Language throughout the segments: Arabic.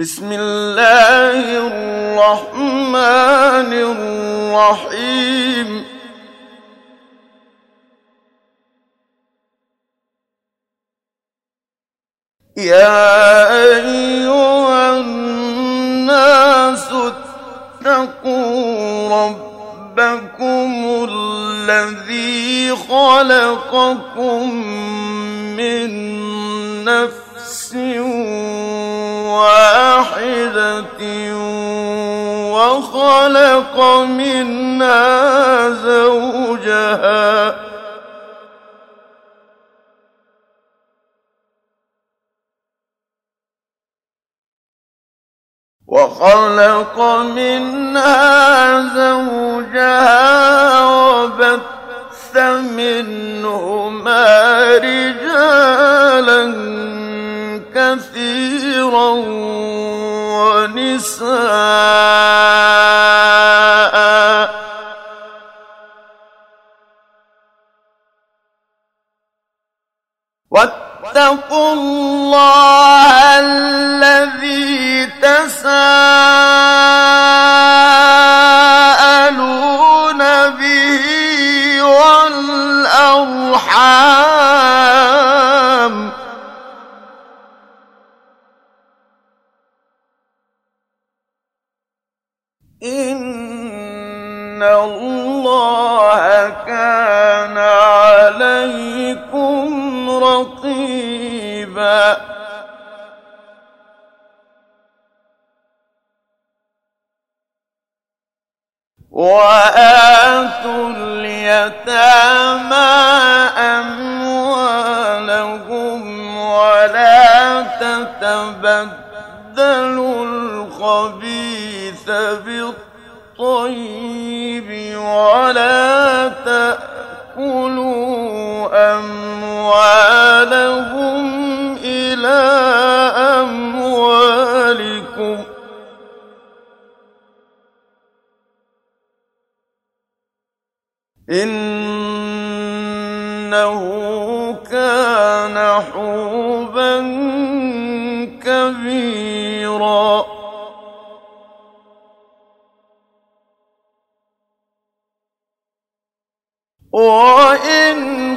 بسم الله الرحمن الرحيم. يا أيها الناس اتقوا ربكم الذي خلقكم من نفس واحدة وخلق منها زوجها. وخلق منها زوجها وبث منهما رجالا كثيرا ونساء. واتقوا الله الذي تساءلون به والأرحام. وآتوا اليتامى أموالهم ولا تتبدلوا الخبيث بالطيب ولا تأكلوا أموالهم إلى اموالكم إنه كان حوبا كبيرا. وإن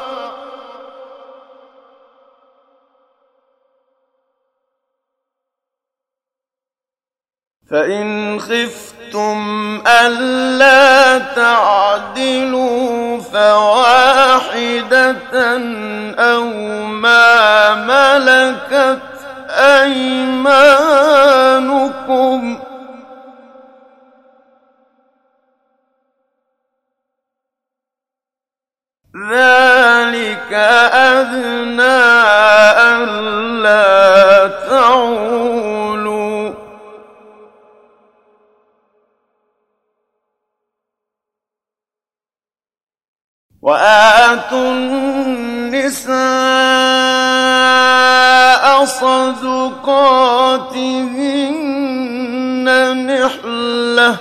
فإن خفتم ألا تعدلوا فواحدة أو ما ملكت أيمانكم ذلك أدنى ألا تعولوا وآتوا النساء صدقاتهن نحلة.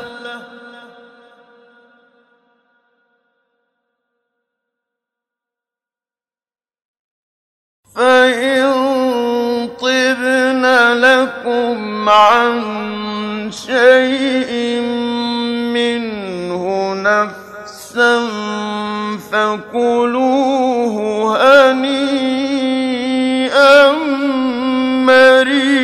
فإن طبن لكم عن شيء منه نفسا فكلوه هنيئا مريئا.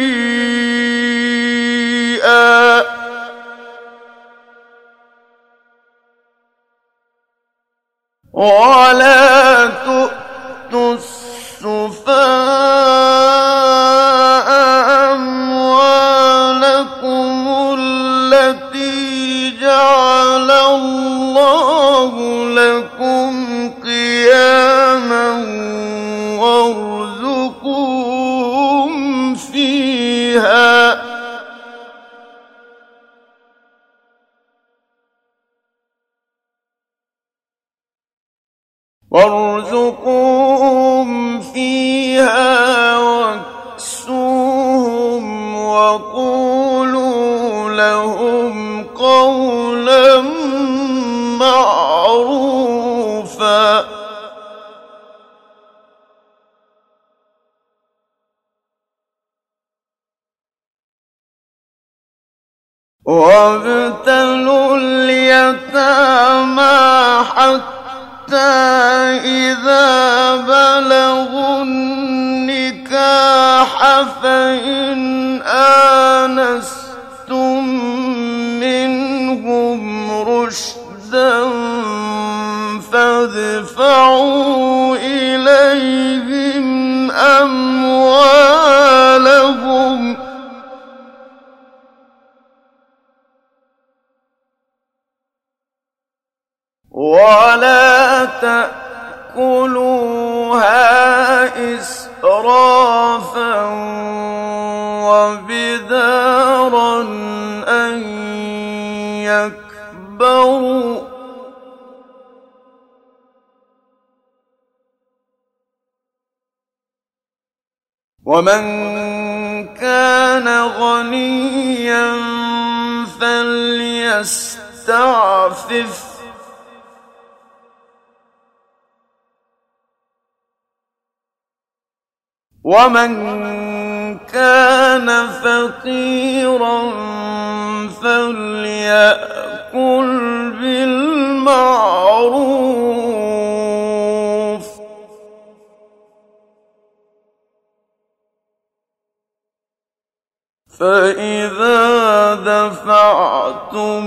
ولا تؤتوا السفهاء وارزقوهم فيها واكسوهم وقولوا لهم قولا معروفا. وابتلوا اليتامى حتى إذا بلغوا النكاح فإن آنستم منهم رشدا فادفعوا إليهم أموالهم. ولا تأكلوها إسرافا وبدارا أن يكبروا ومن كان غنيا فليستعفف ومن كان فقيرا فليأكل بالمعروف فإذا دفعتم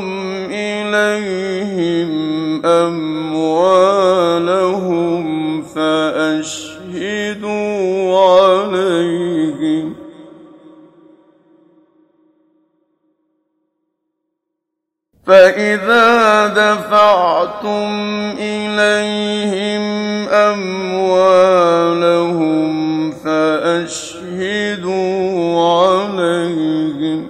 إليهم أموالهم فأشهدوا عليهم. فإذا دفعتم إليهم أموالهم فأشهدوا عليهم.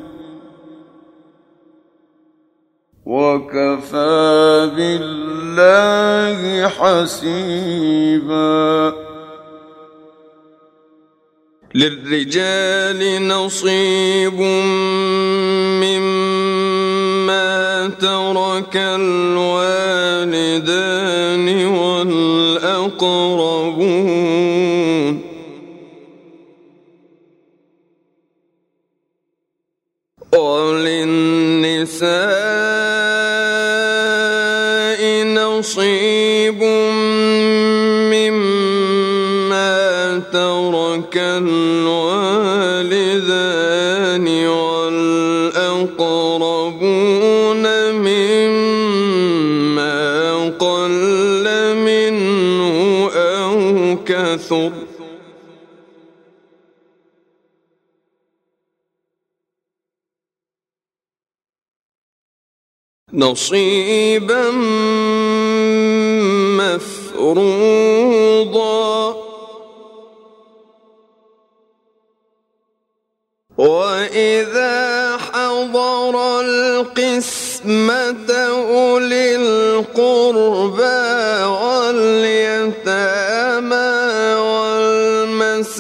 وكفى بالله حسيبا. للرجال نصيب مما ترك الوالدان والأقربون. ترك الوالدان والأقربون مما قل منه أو كثر. نصيبا مفروضا القسمة أولي القربى واليتامى والمساكين.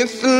مثل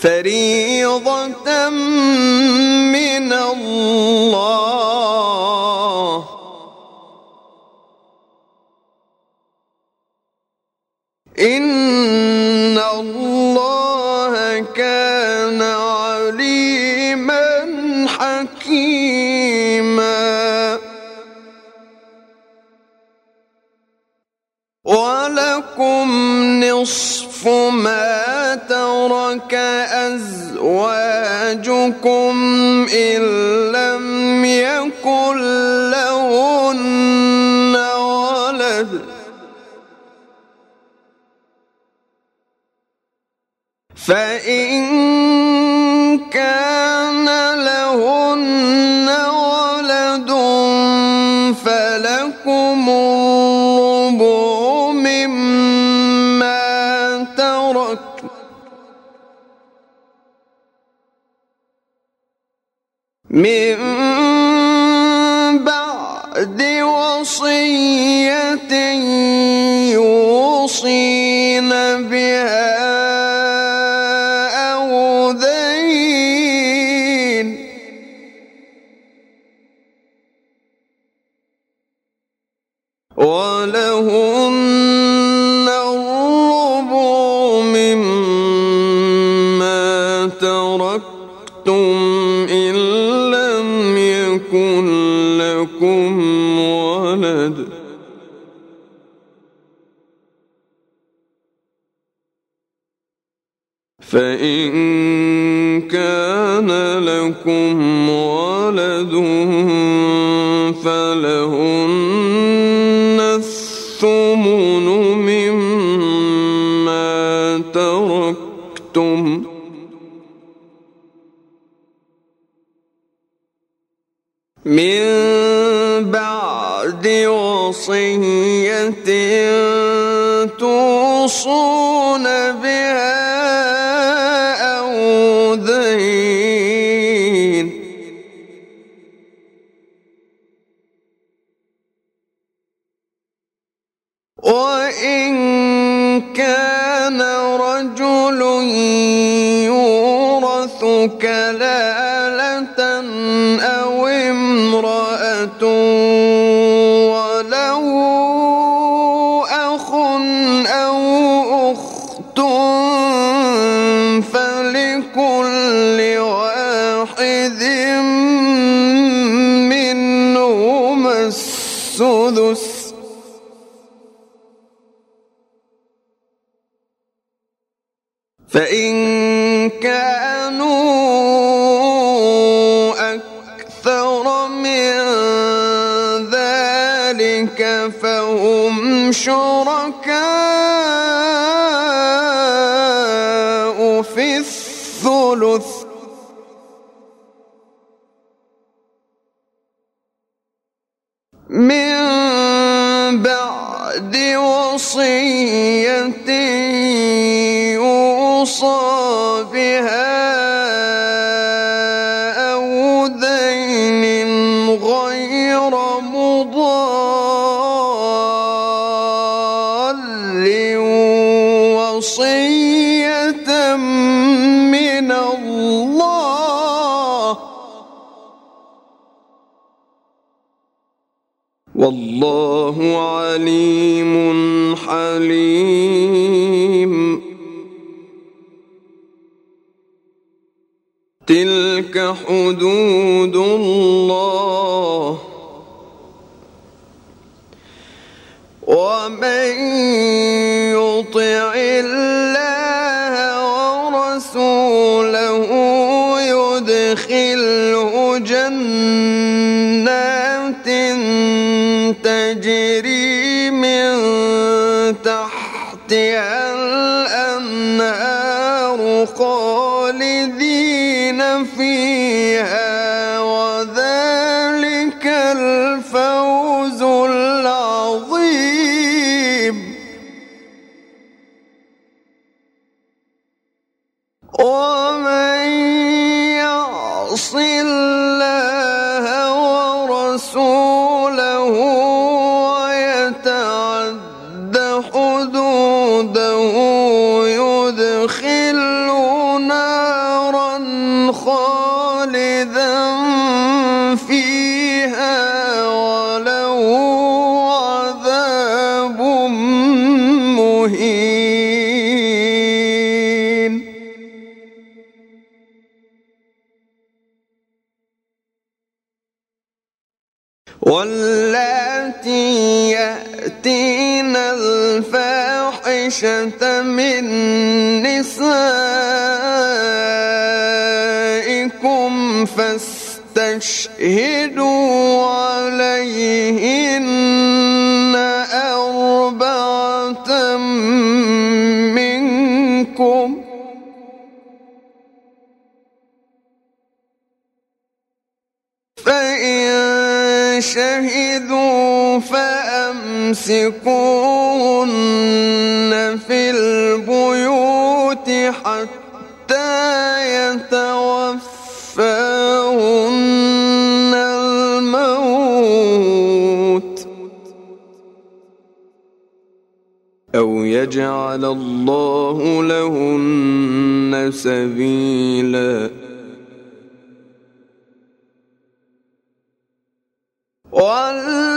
فريضة فإن فإن والله عليم حليم. تلك حدود الله. ومن خالدين فيه. واللاتي يأتين الفاحشة من نسائكم فاستشهدوا شهدوا فأمسكوهن في البيوت حتى يتوفاهن الموت أو يجعل الله لهن سبيلاً one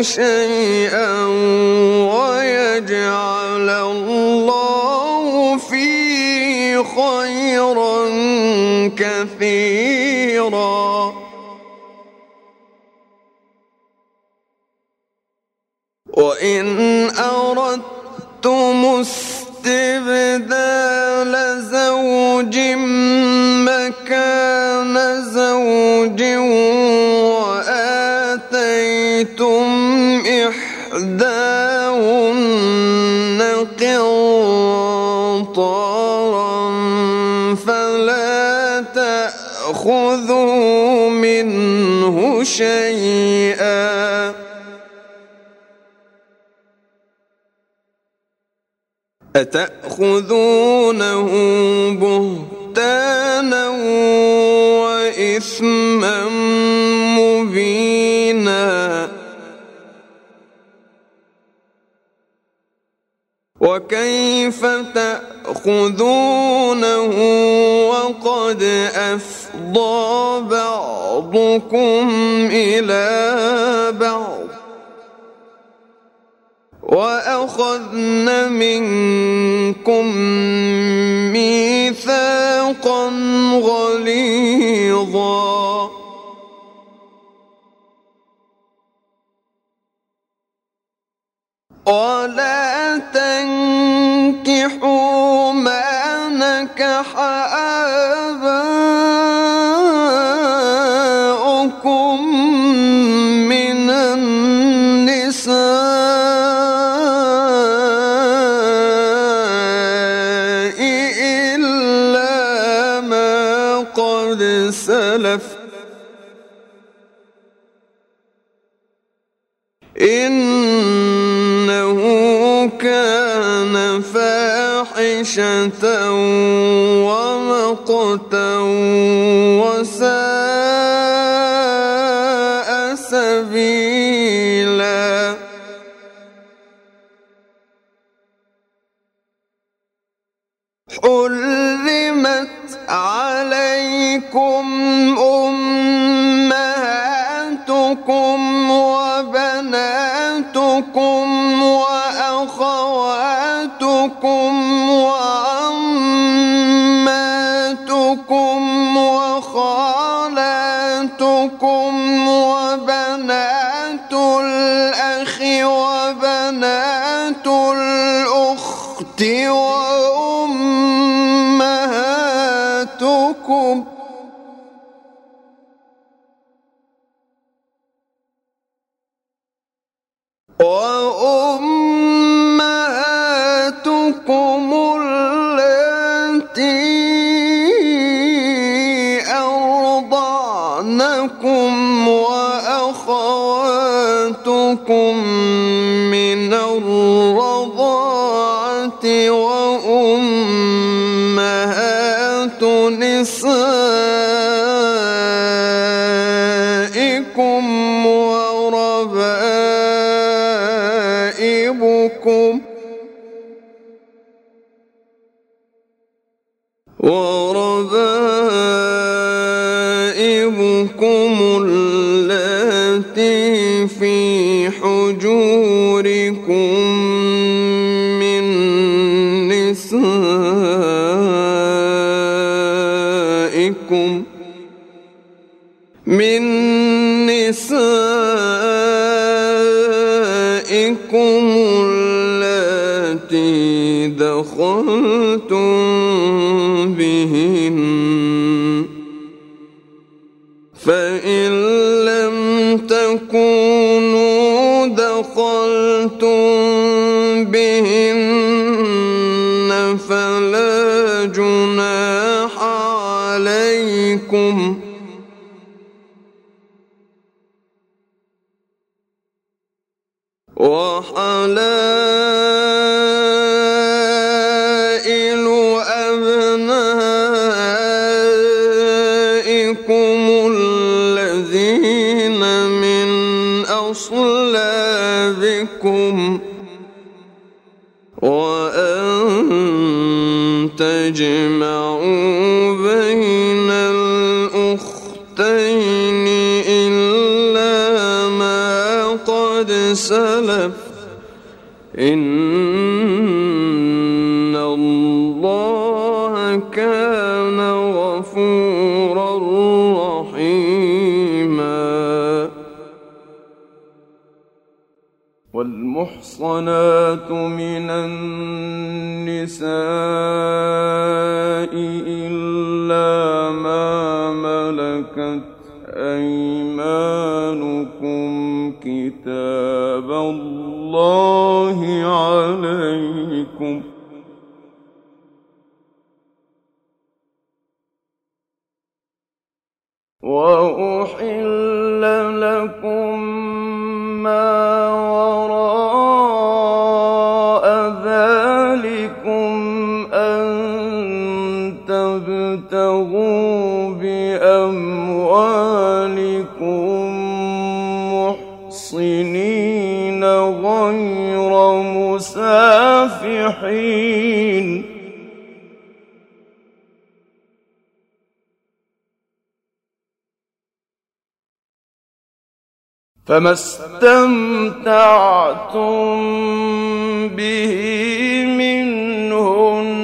تكرهوا أتأخذونه بهتانا وإثما مبينا. وكيف تأخذونه وقد أفضى بعضكم إلى بعض؟ وأخذن منكم ميثاقا غليظا. ولا تنكحوا ما نكح قلت Till. one of مسافحين فما استمتعتم به منهن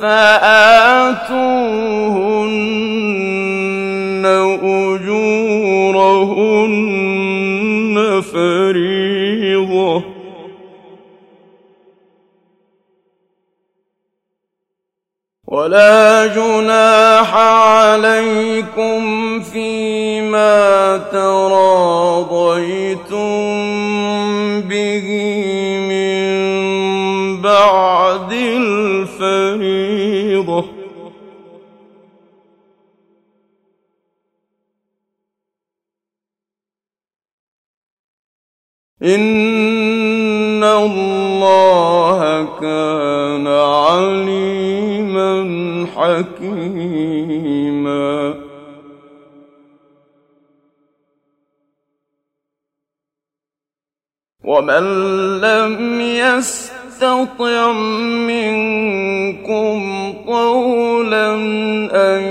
فآتوهن ولا جناح عليكم فيما تراضيتم به من بعد الفريضة. إن الله كان عليما حكيما. ومن لم يستطع منكم طولا أن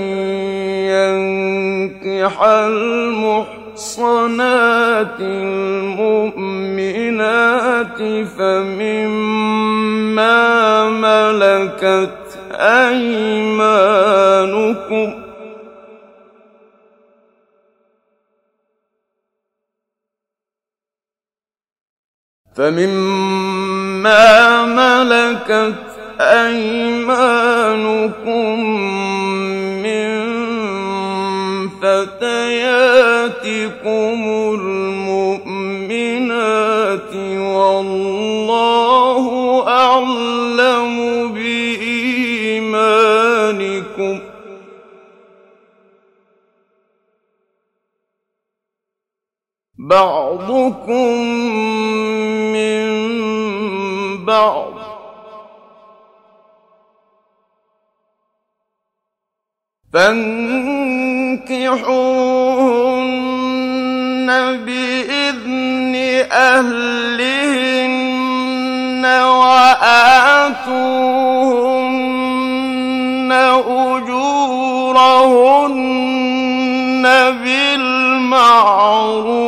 ينكح المحصنات المؤمنات فمما ملكت أيمانكم؟ فمما ملكت أيمانكم من فتياتكم بعضكم من بعض. فانكحوهن بإذن أهلهن وآتوهن أجورهن بالمعروف.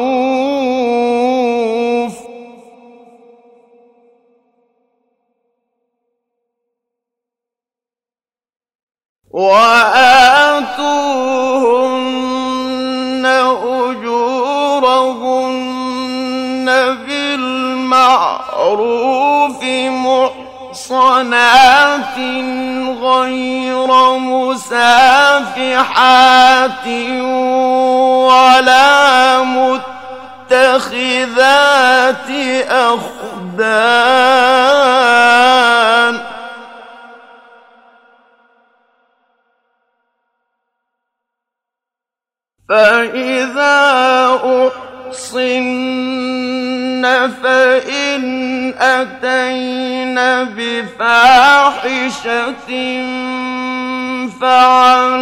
وآتوهن أجورهن بالمعروف محصنات غير مسافحات ولا متخذات أخدان فإذا أحصن فإن أتين بفاحشة فعليهن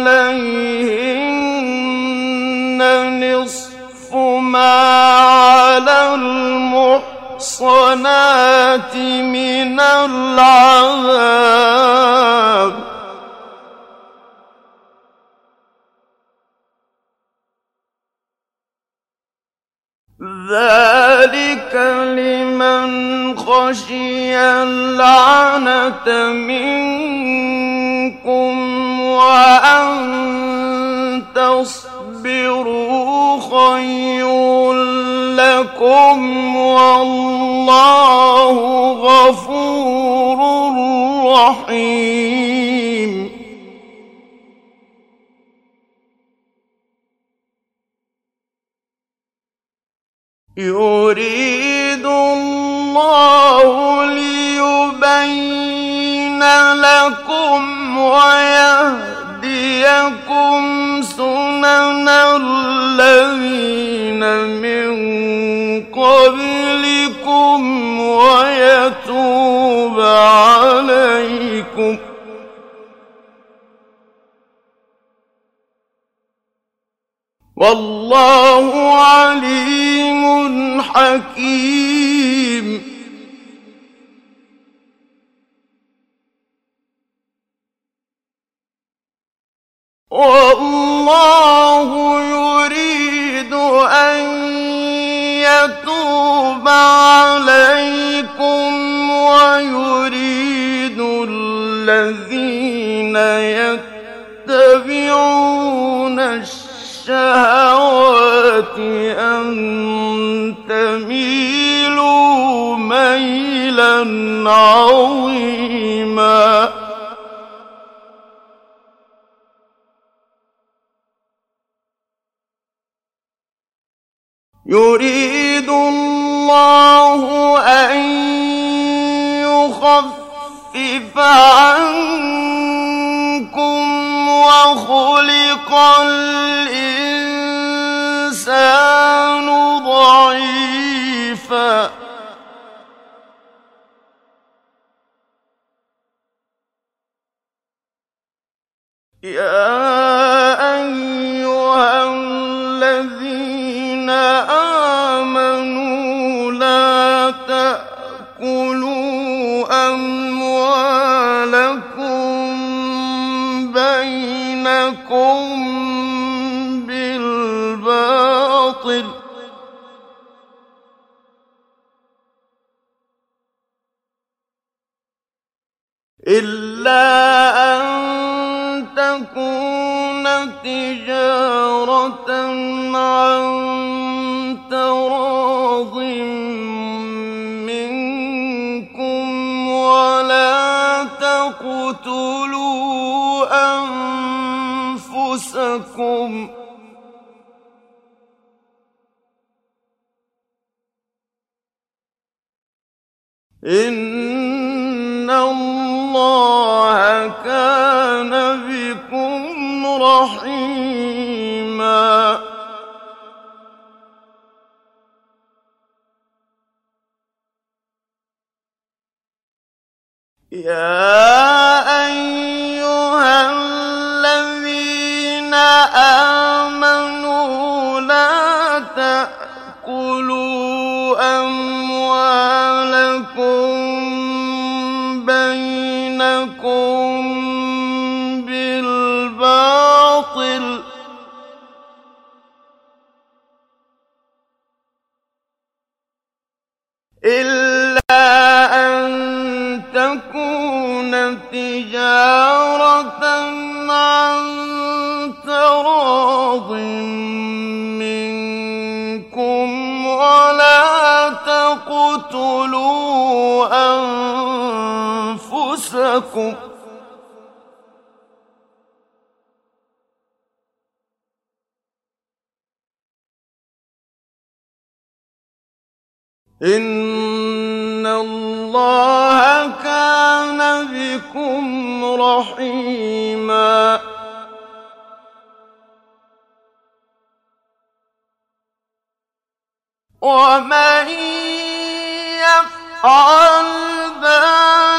نصف ما على المحصنات من العذاب ذلك لمن خشي العنة منكم وأن تصبروا خير لكم والله غفور رحيم يريد الله ليبين لكم ويهديكم سنن الذين من قبلكم ويتوب عليكم والله عليم حكيم. والله يريد أن يتوب عليكم ويريد الذين يتبعون الشهوات أن تميلوا ميلا عظيما. يريد الله أن يخفف عنكم وخلق الإنسان ضعيفا. يا إلا أنفسكم إن الله كان بكم رحيما. يا أيها آمنوا لا تأكلوا أموالكم إلا أن تكون تجارة أنفسكم إن الله كان بكم رحيما ومن يفعل ذلك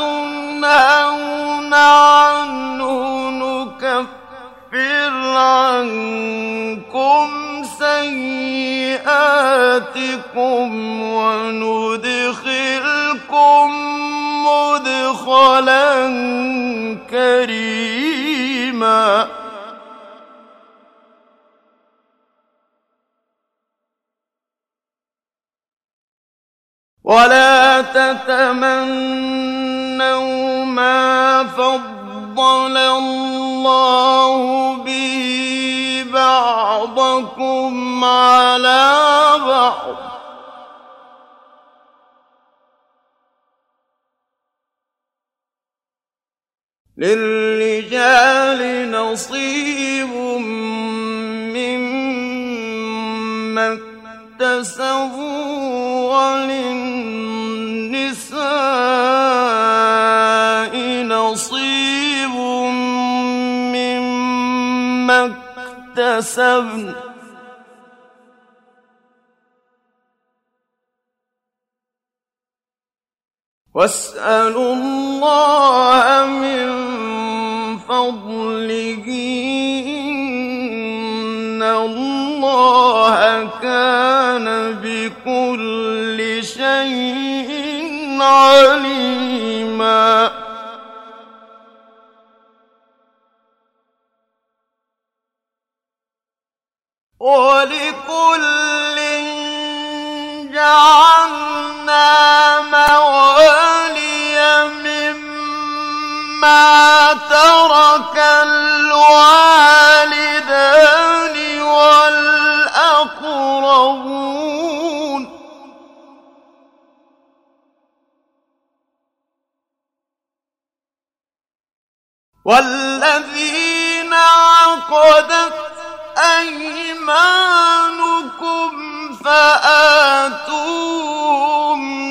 تنهون عنه نكفر عنكم سيئاتكم وندخلكم مدخلا كريما. ولا تتمنوا ما فضل الله بعضكم على للرجال نصيب مما اكتسبوا وللنساء اكتسبن واسألوا الله من فضله إن الله كان بكل شيء عليما. ولكل جعلنا موالي مما ترك الوالدان والأقربون. والذين عقدت أيمانكم فآتوهم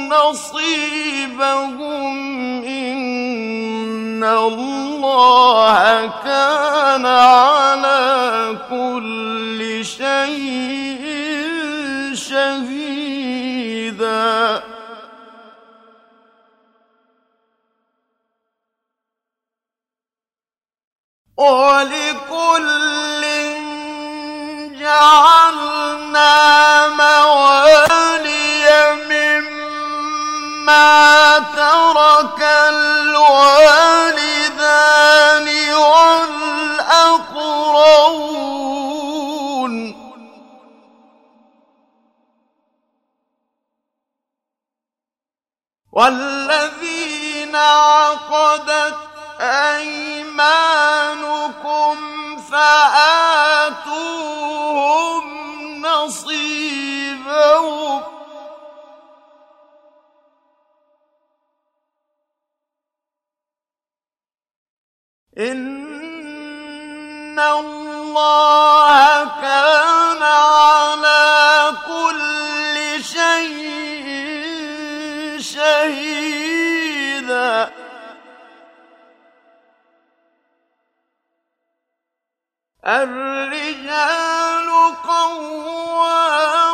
نصيبهم إن الله كان على كل شيء شهيدا. ولكل جعلنا موالي مما ترك الوالدان والأقربون. والذين عقدت أيمانكم فآتوهم نصيبهم. إن الله كان على الرجال قوامون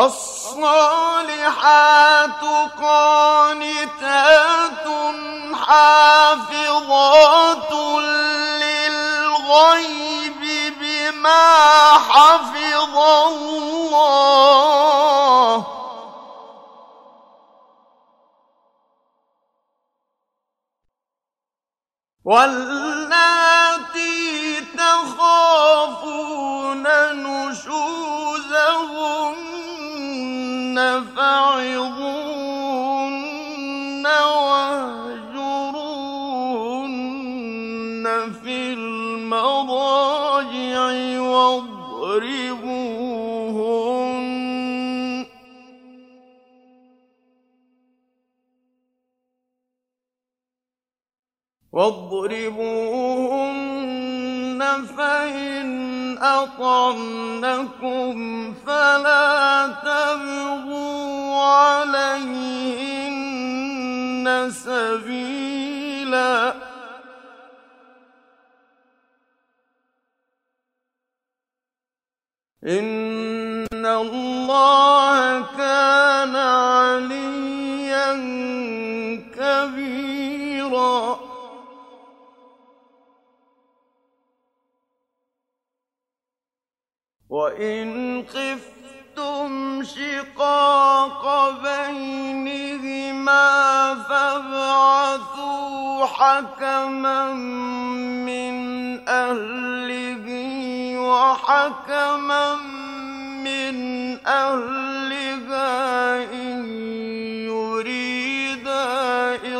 فالصالحات قانتات حافظات للغيب بما حفظ الله. واللاتي تخافون نشوزهن في المضاجع واضربوهن فإن أطعنكم فلا تبغوا عليهن سبيلا. إن الله كان عليا كبيرا. وإن خفتم شقاق بينهما فابعثوا حكما من أهله وحكما من أهلها إن يريدا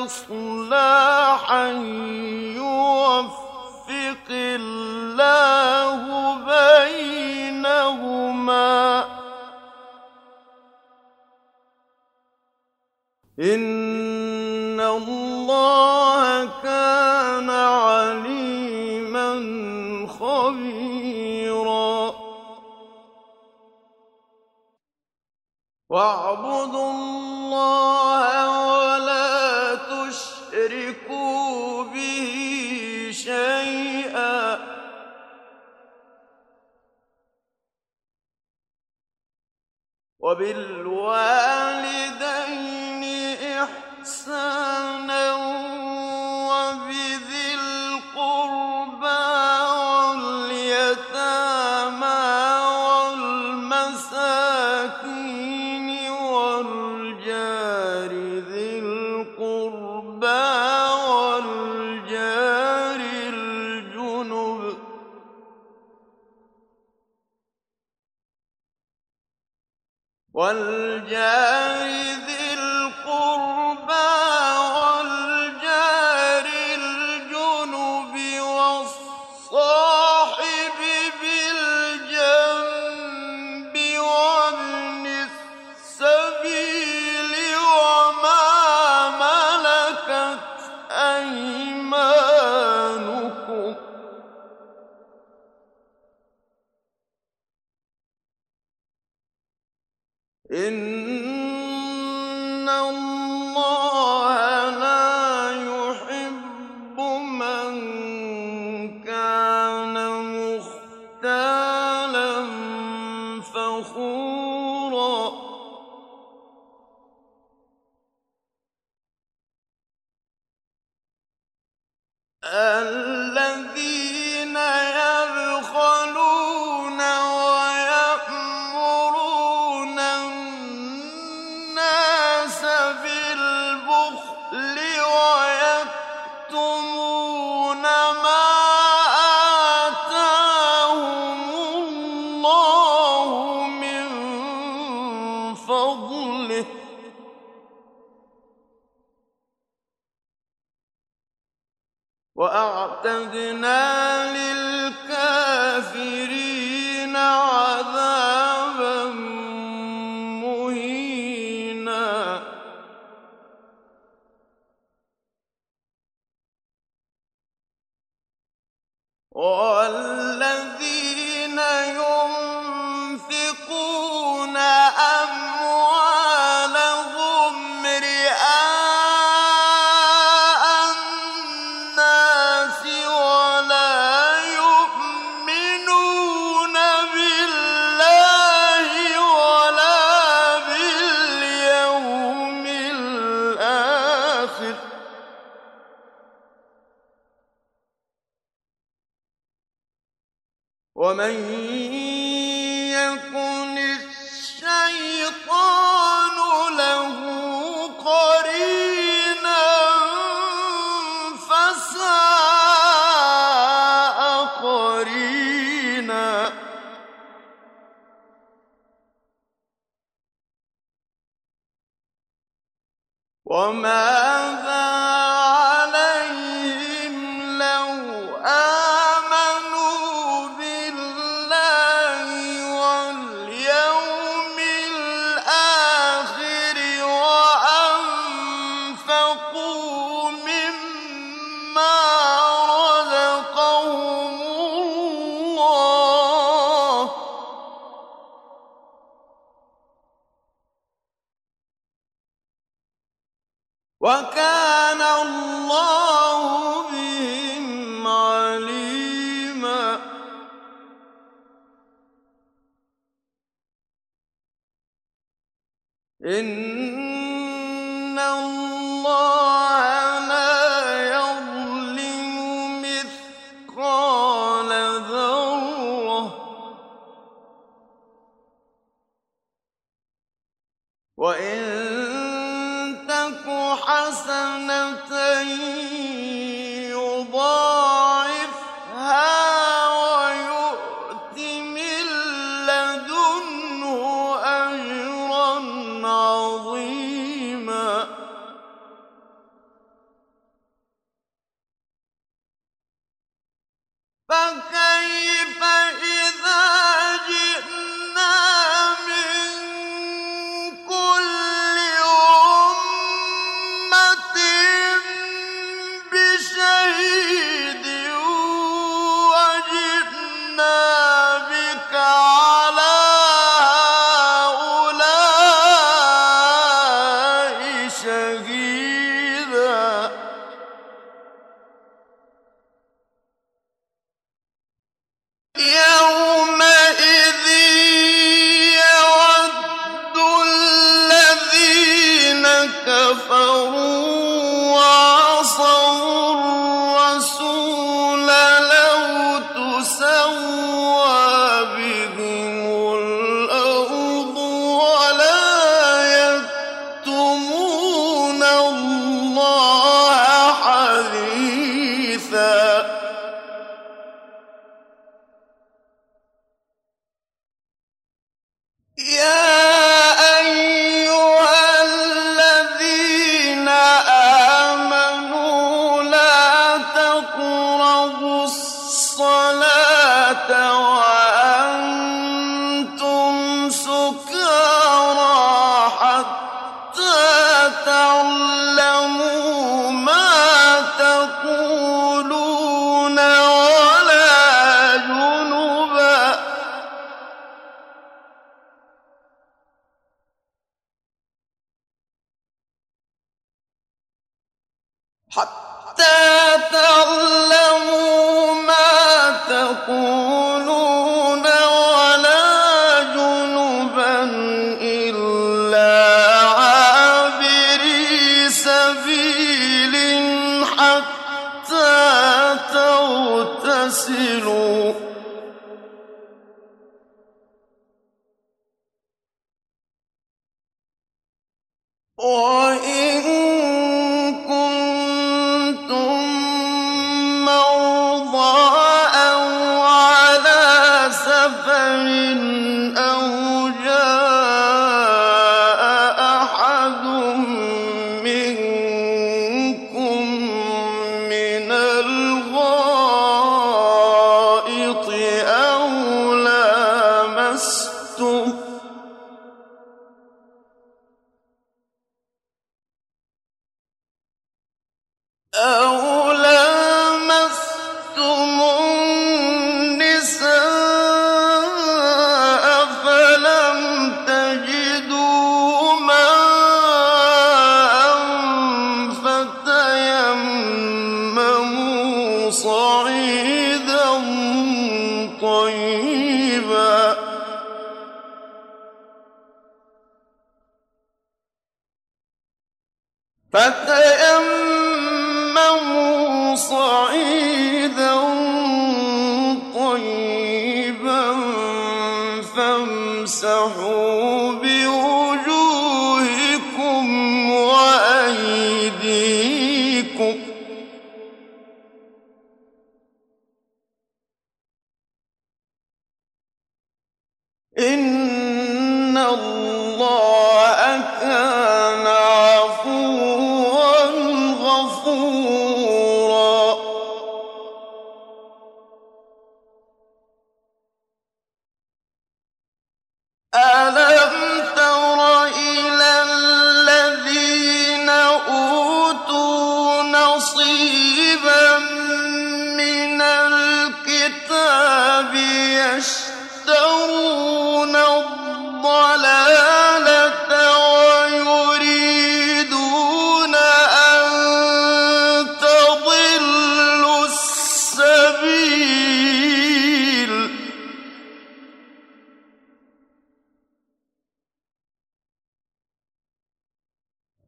إصلاحا يوفق الله بينهما بينهما إن الله كان عليما خبيرا. واعبدوا الله وبالوالدين إحسانا والجاهلين ومن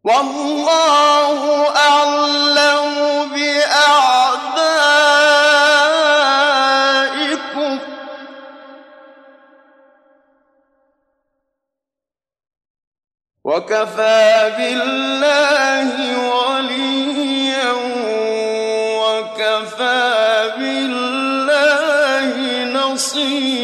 والله أعلم بأعدائكم. وكفى بالله وليا وكفى بالله نصيرا.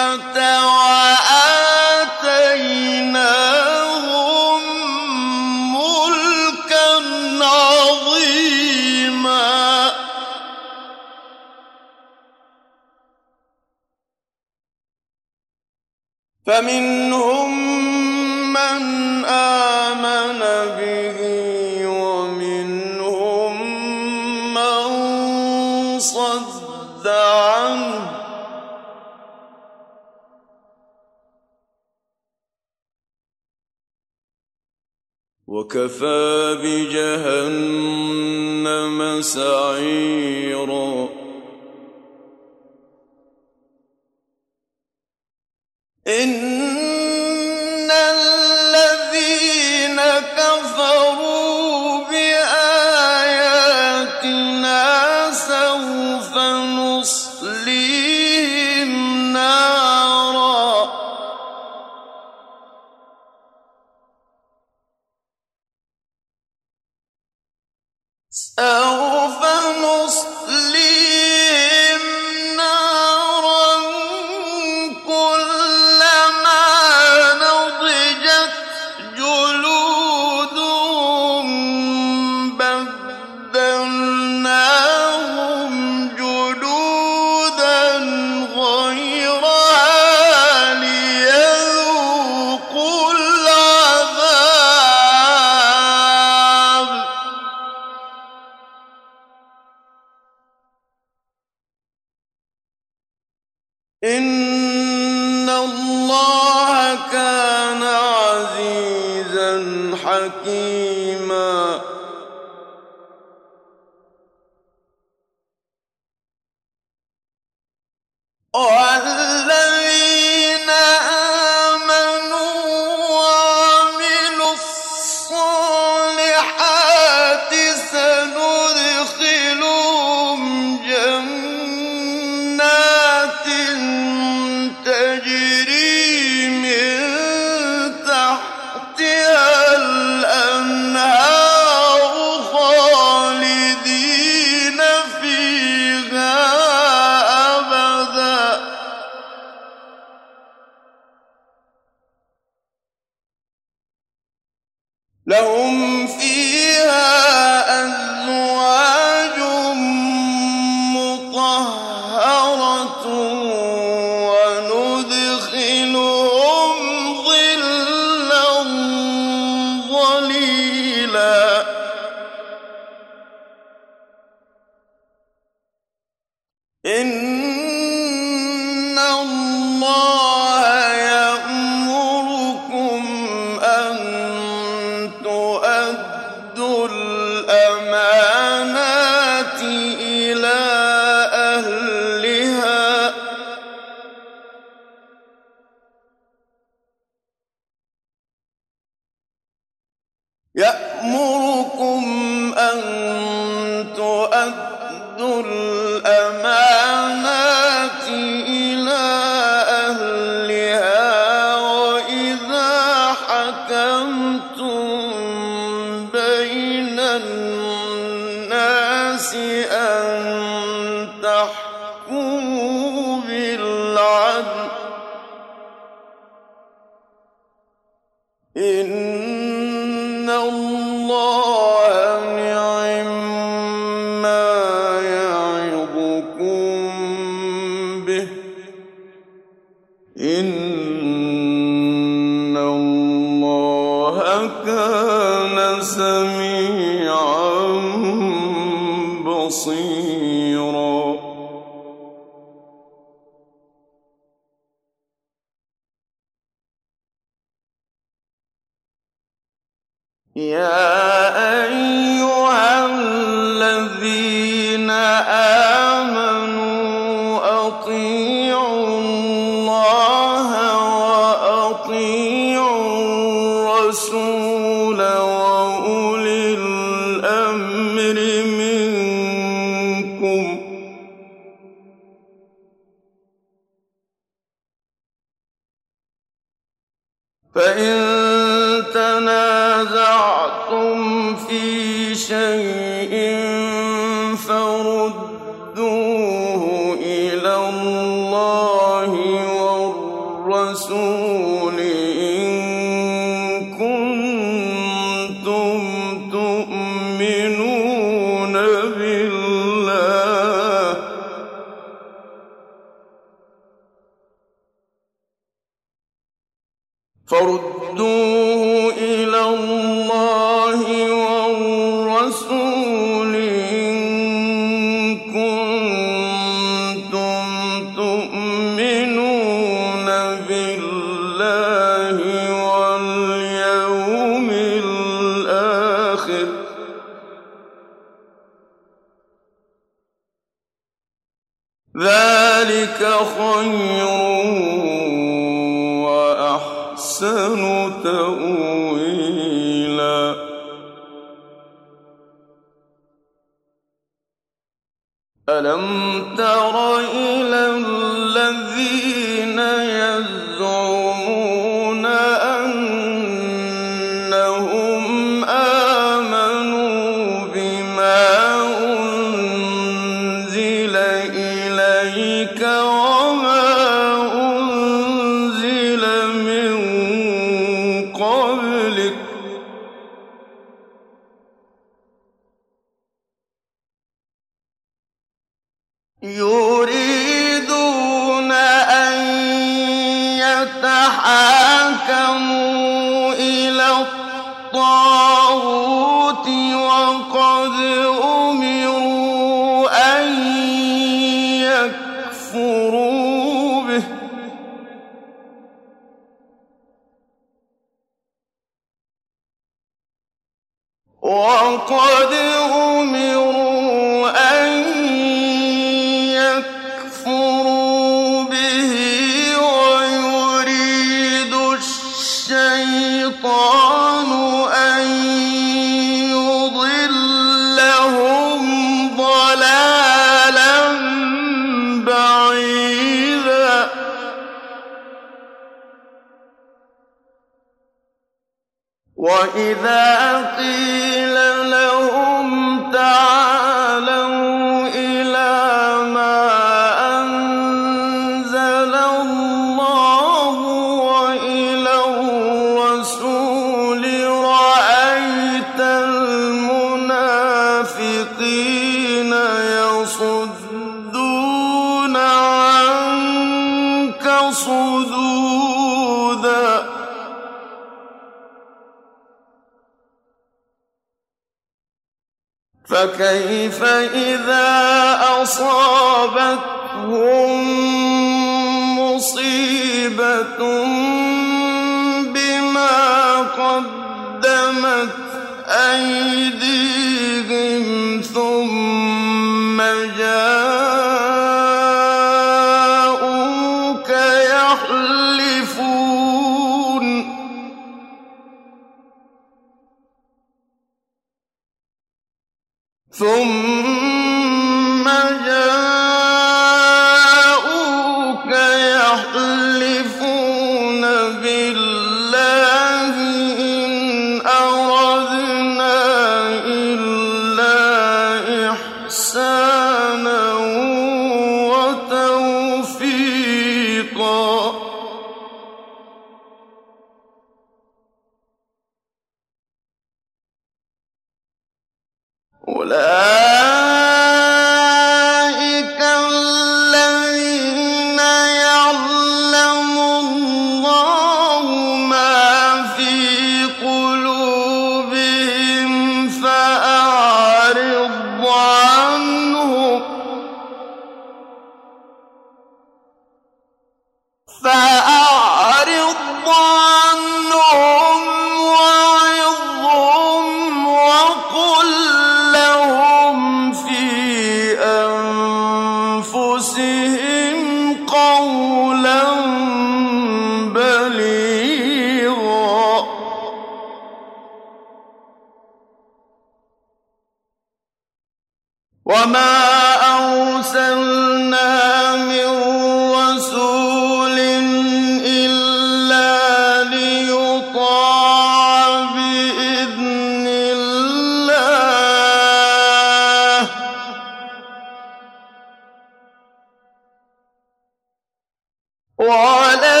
ولو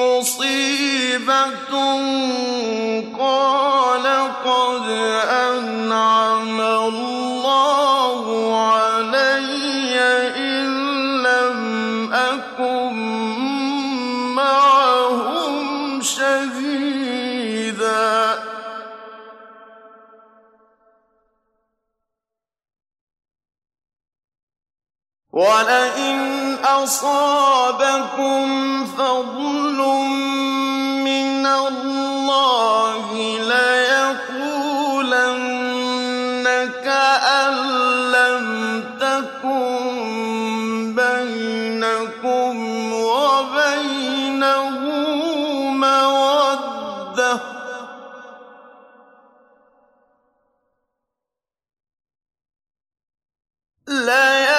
مصيبة قال قد أنعم الله علي إن لم أكن معهم شهيدا. ولن أصابكم فضل من الله ليقولنك أن لم تكن بينكم وبينه مودة. لا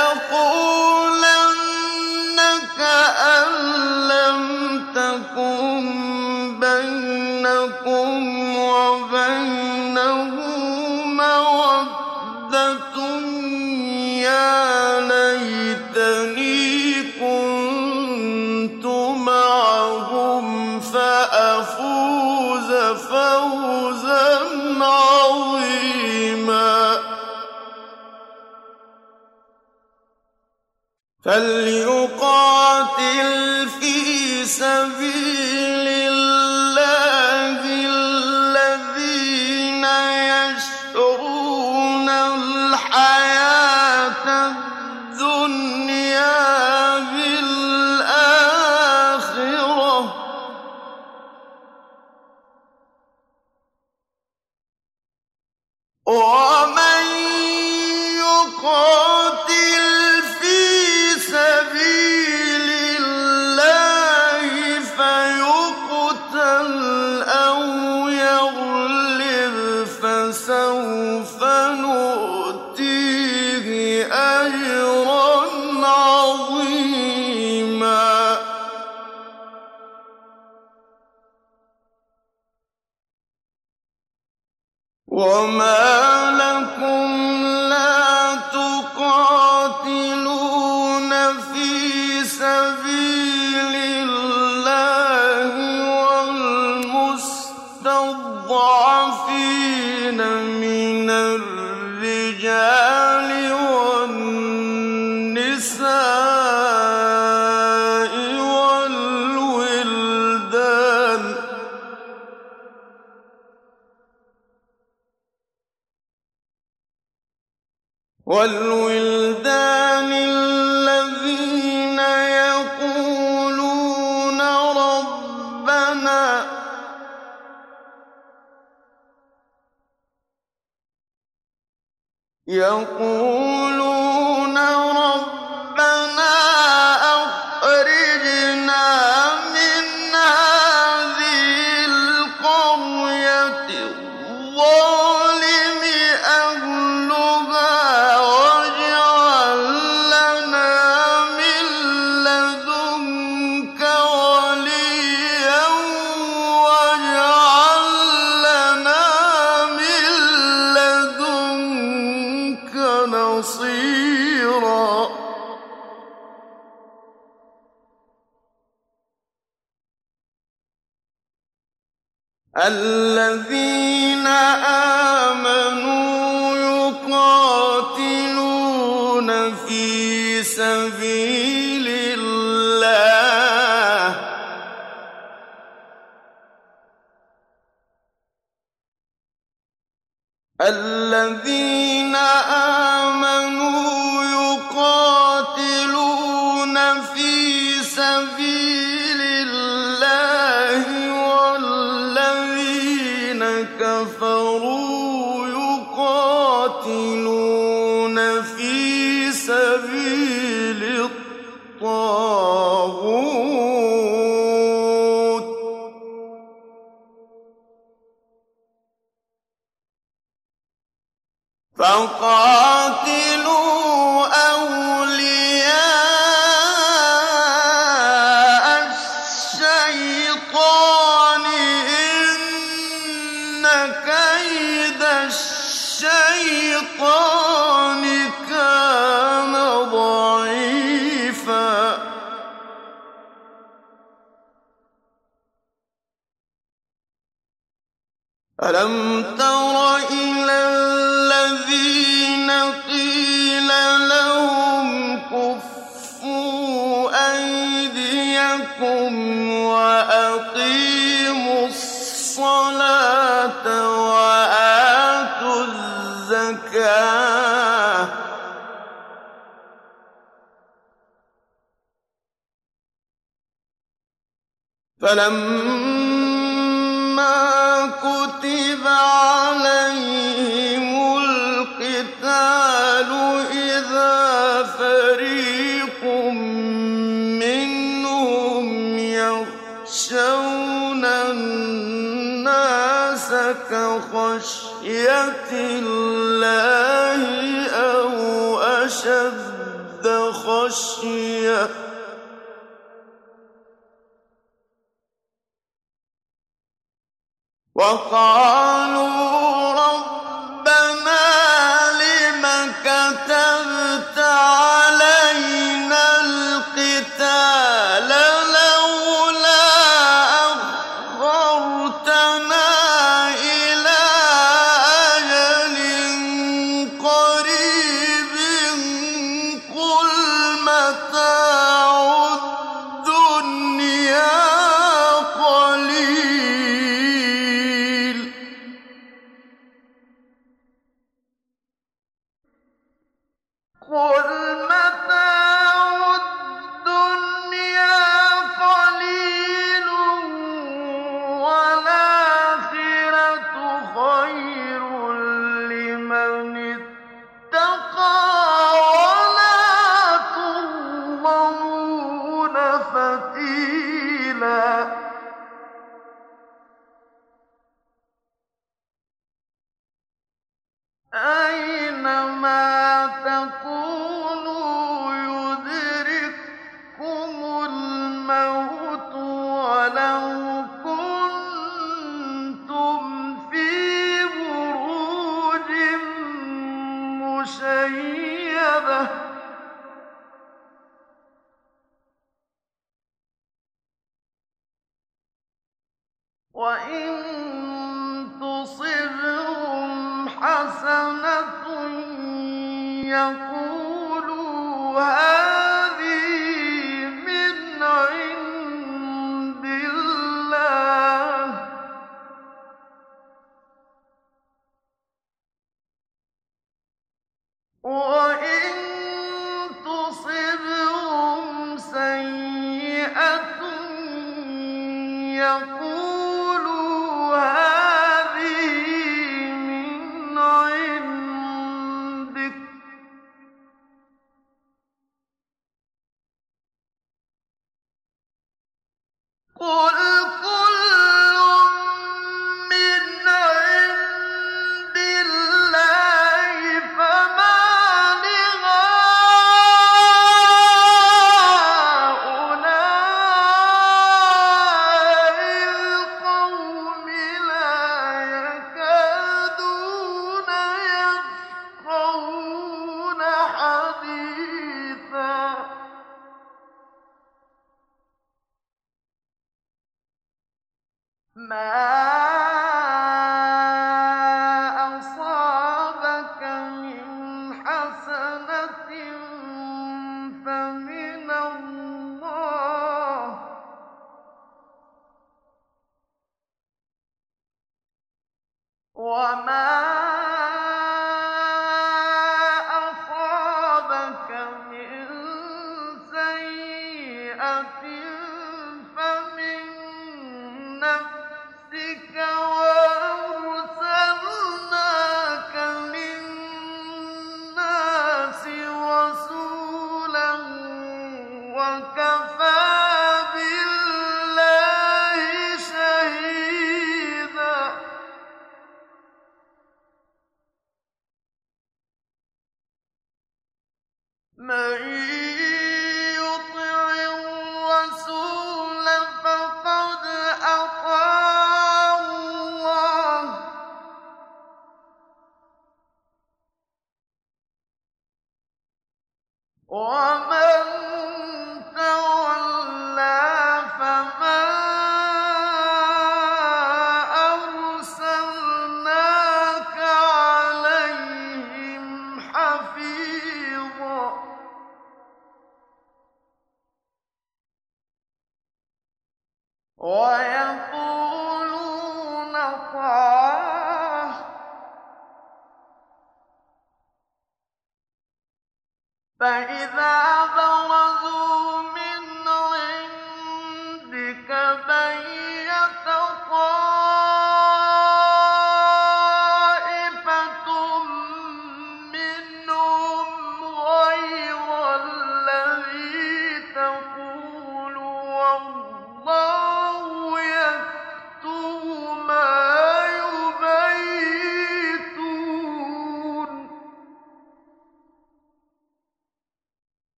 فَالْيَوْمَ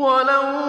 وَلَوْ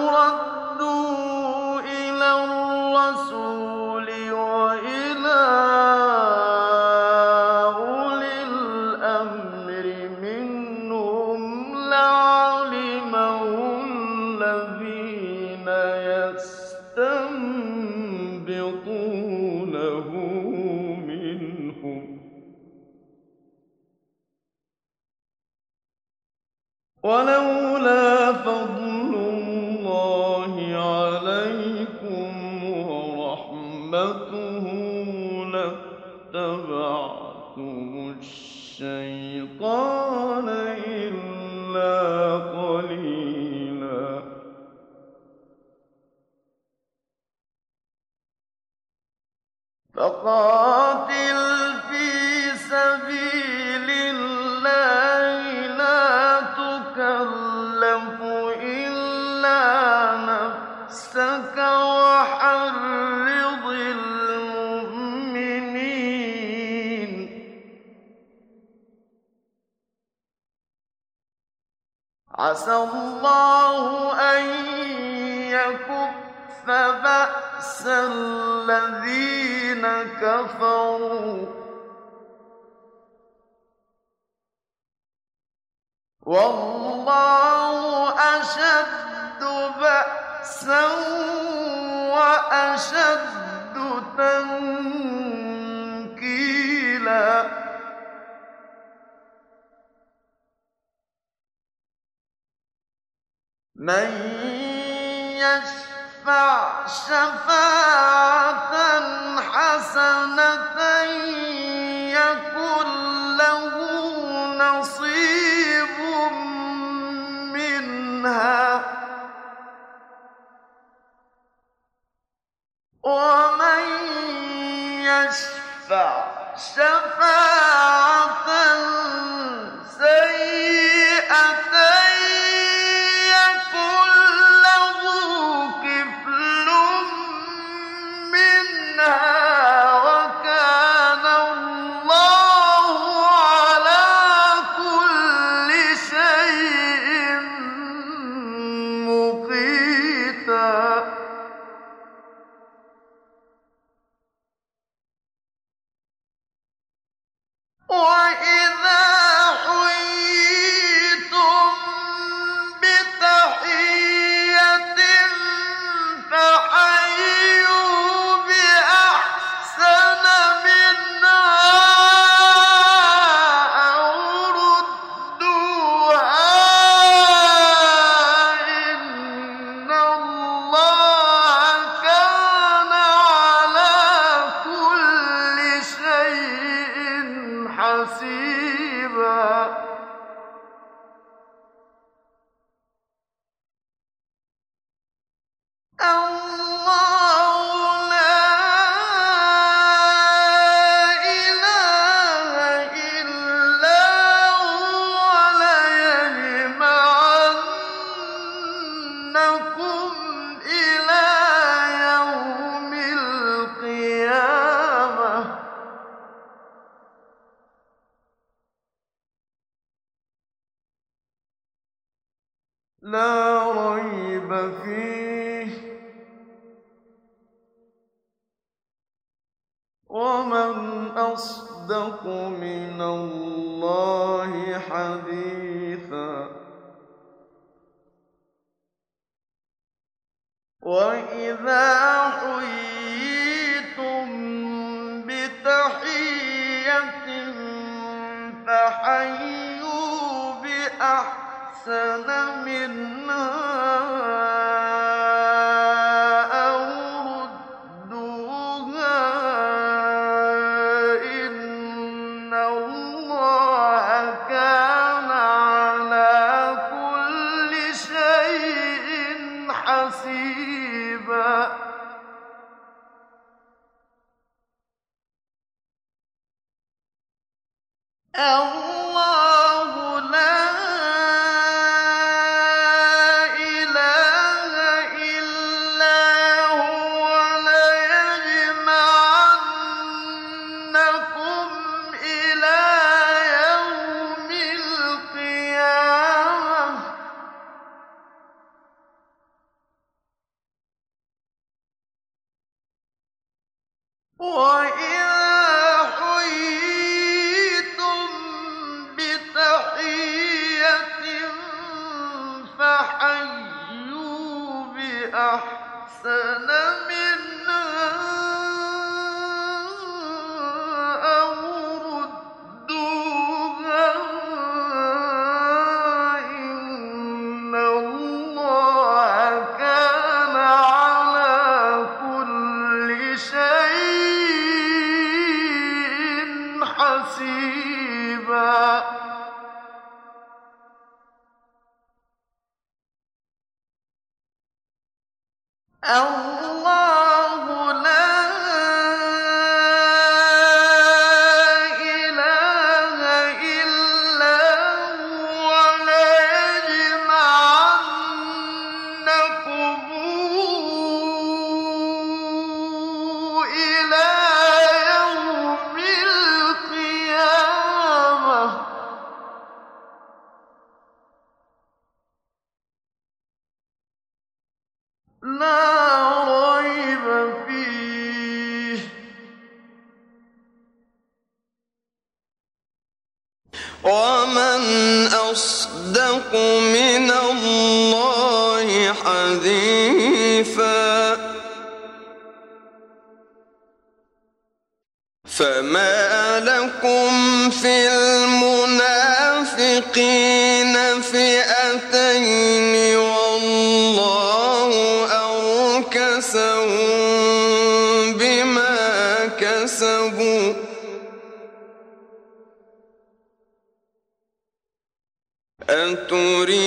أتريدون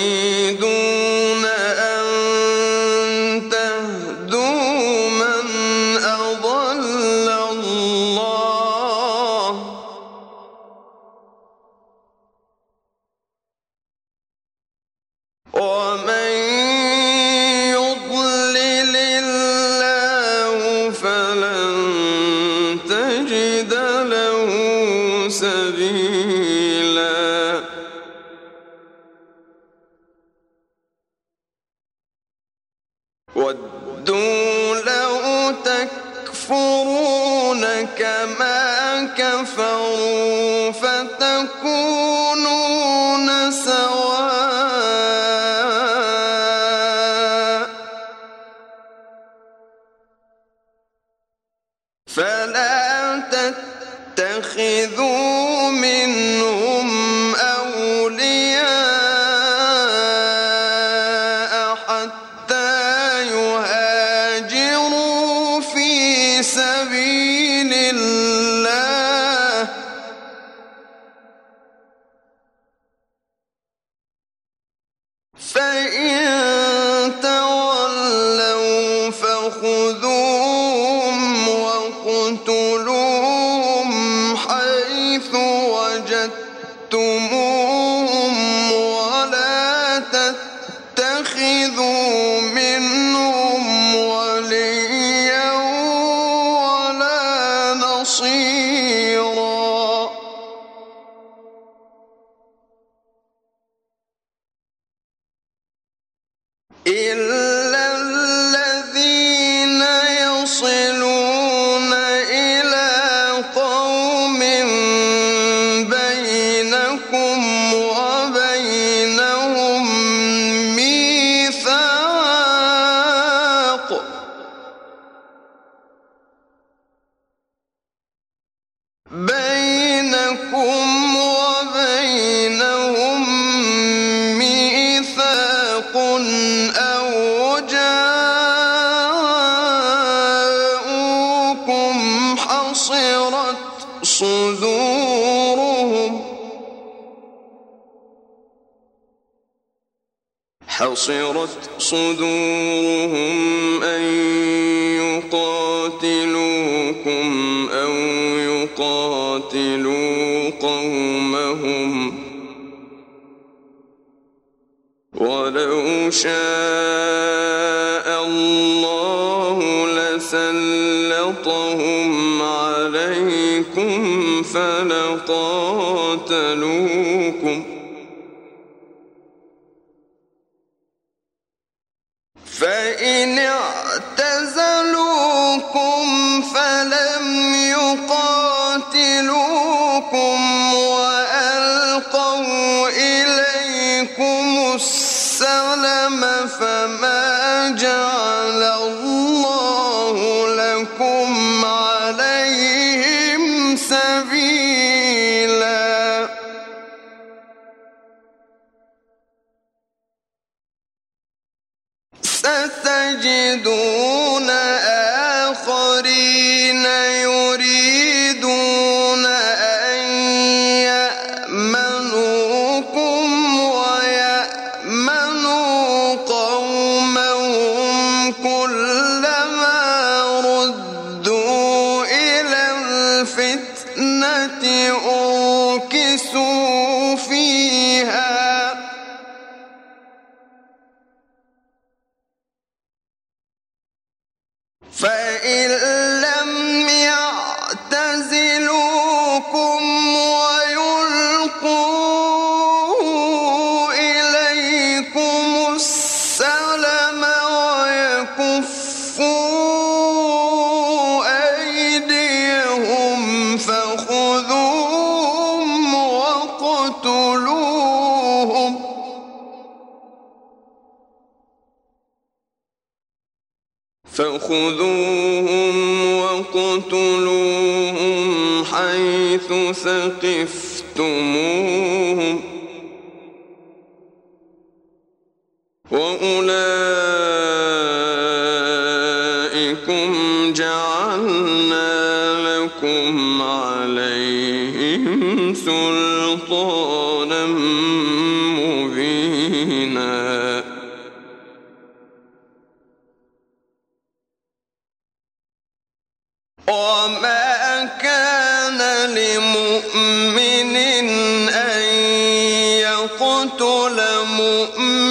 يقتل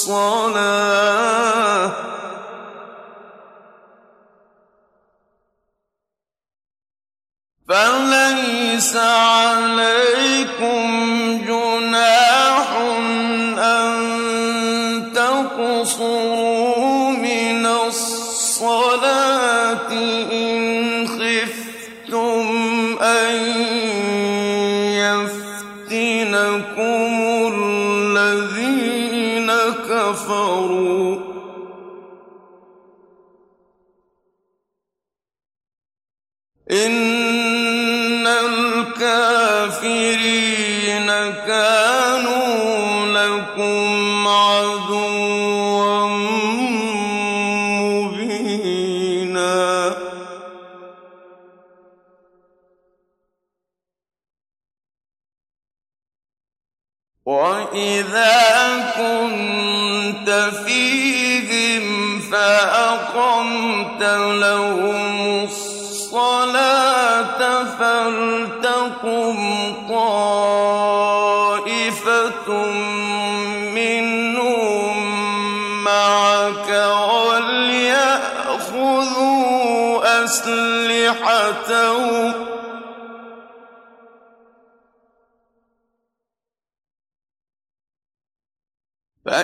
الصلاة فليس عليكم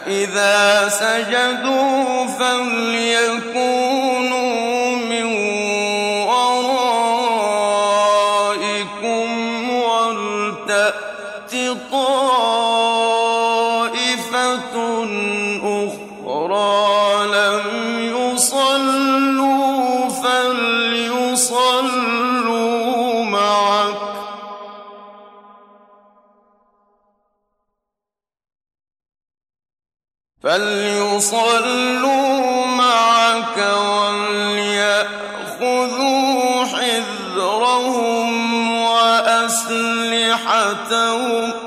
فإذا سجدوا فليكونوا وأسلحتهم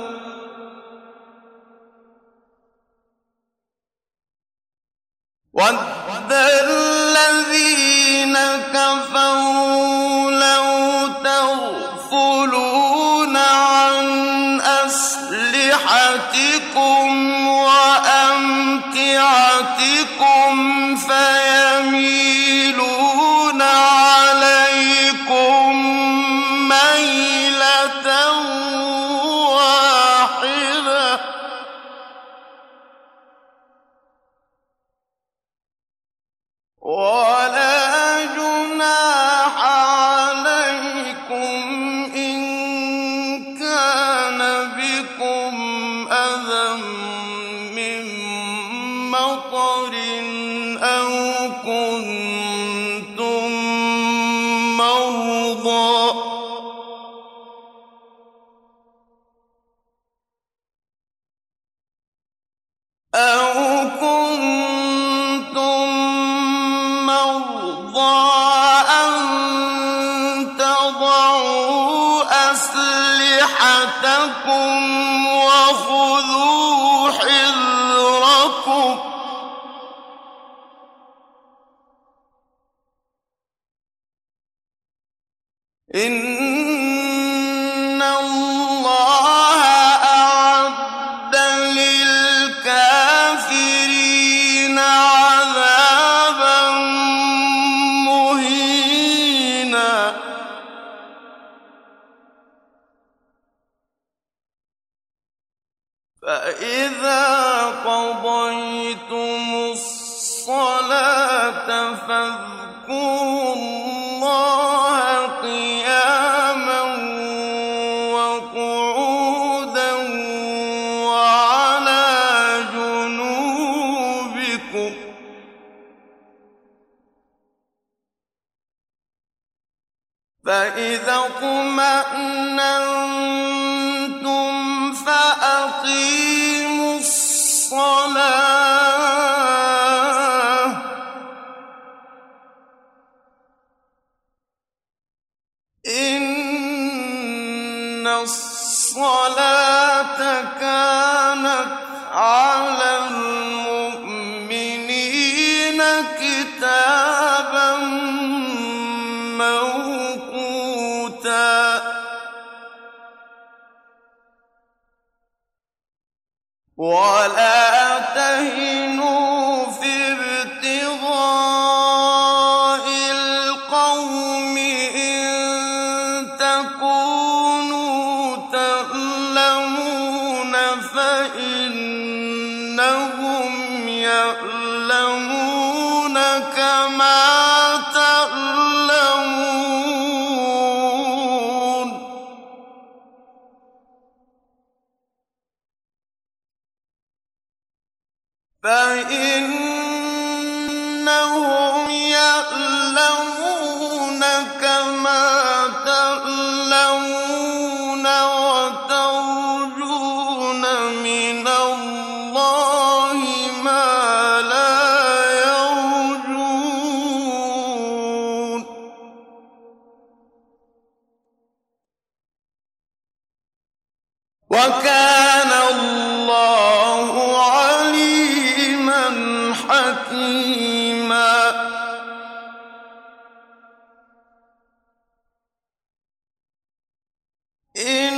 Ew.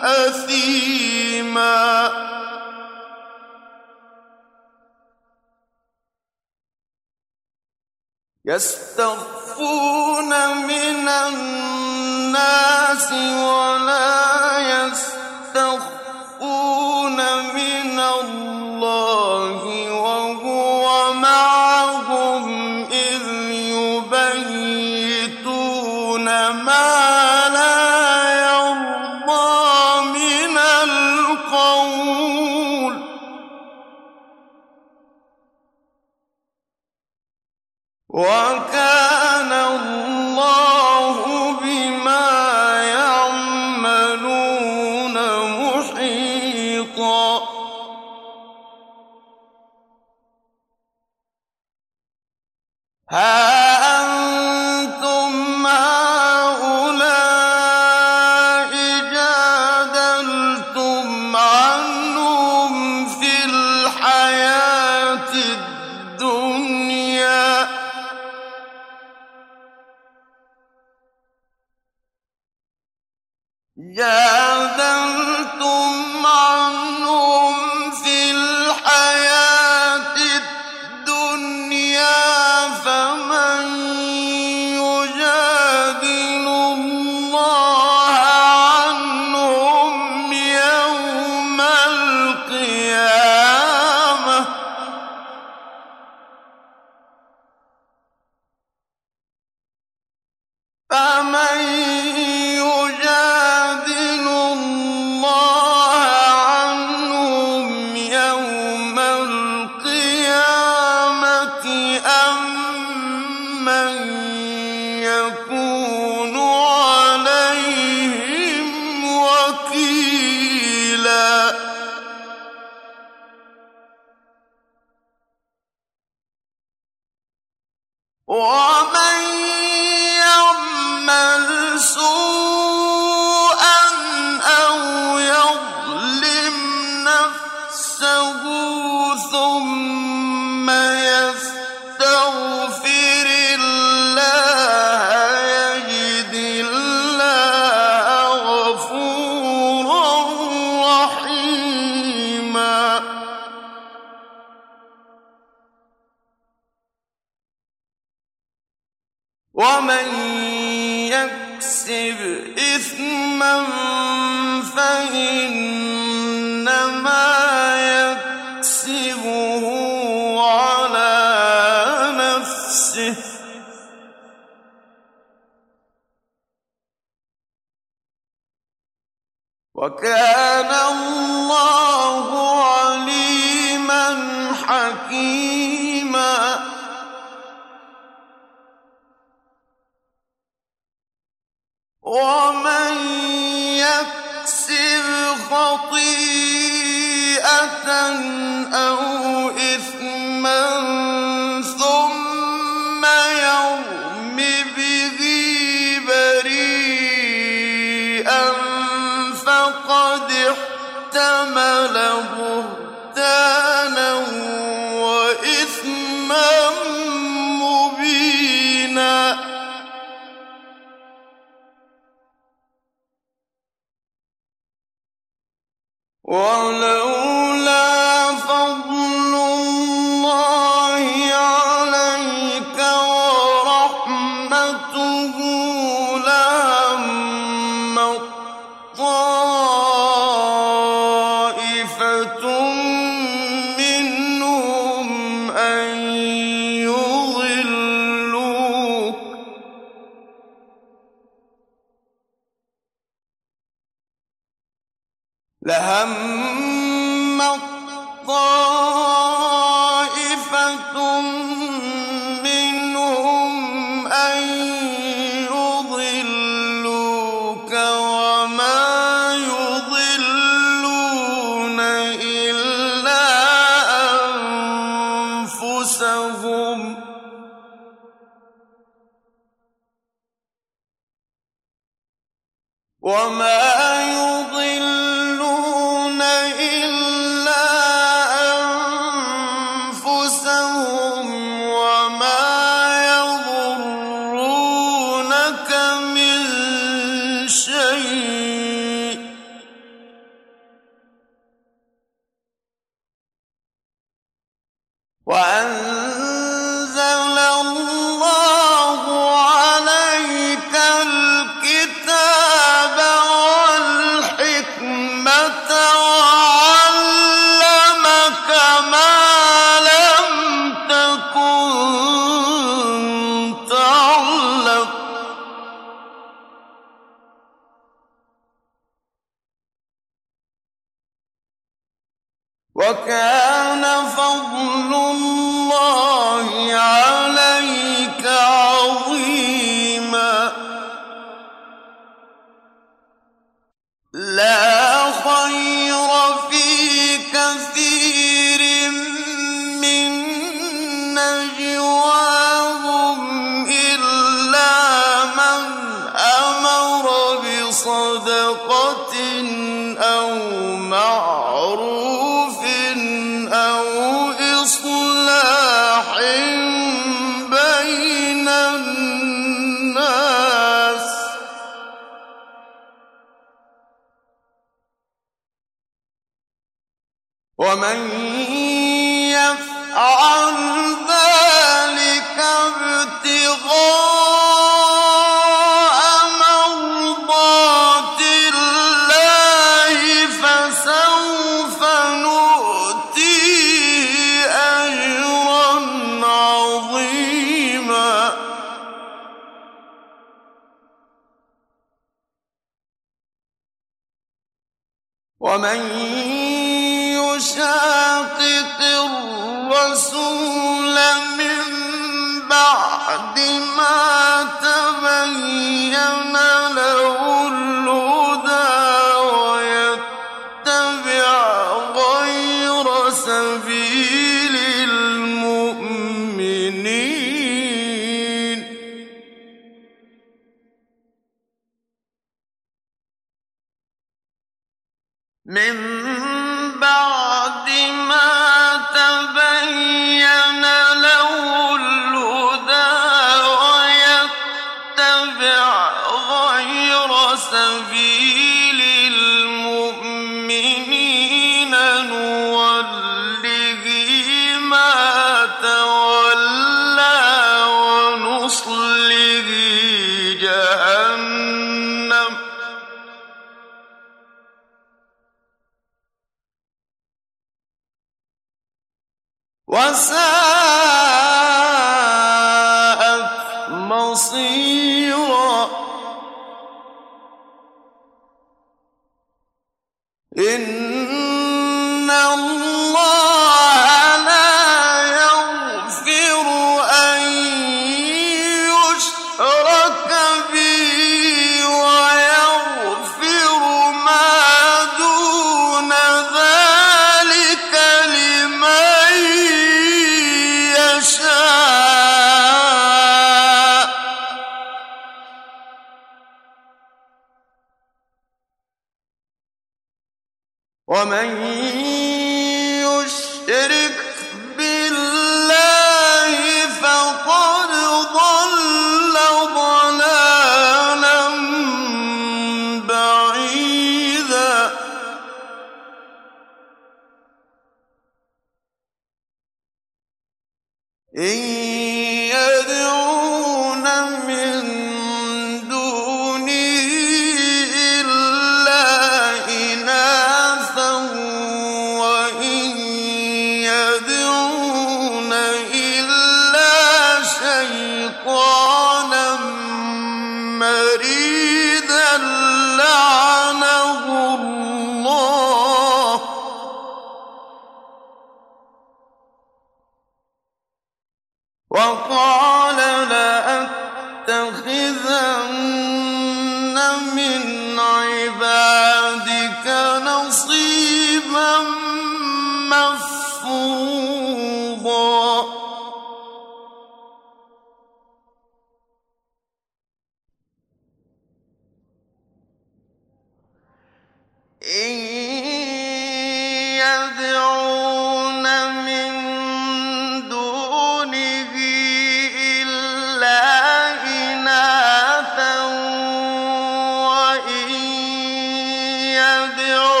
يدعون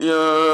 يا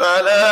فلا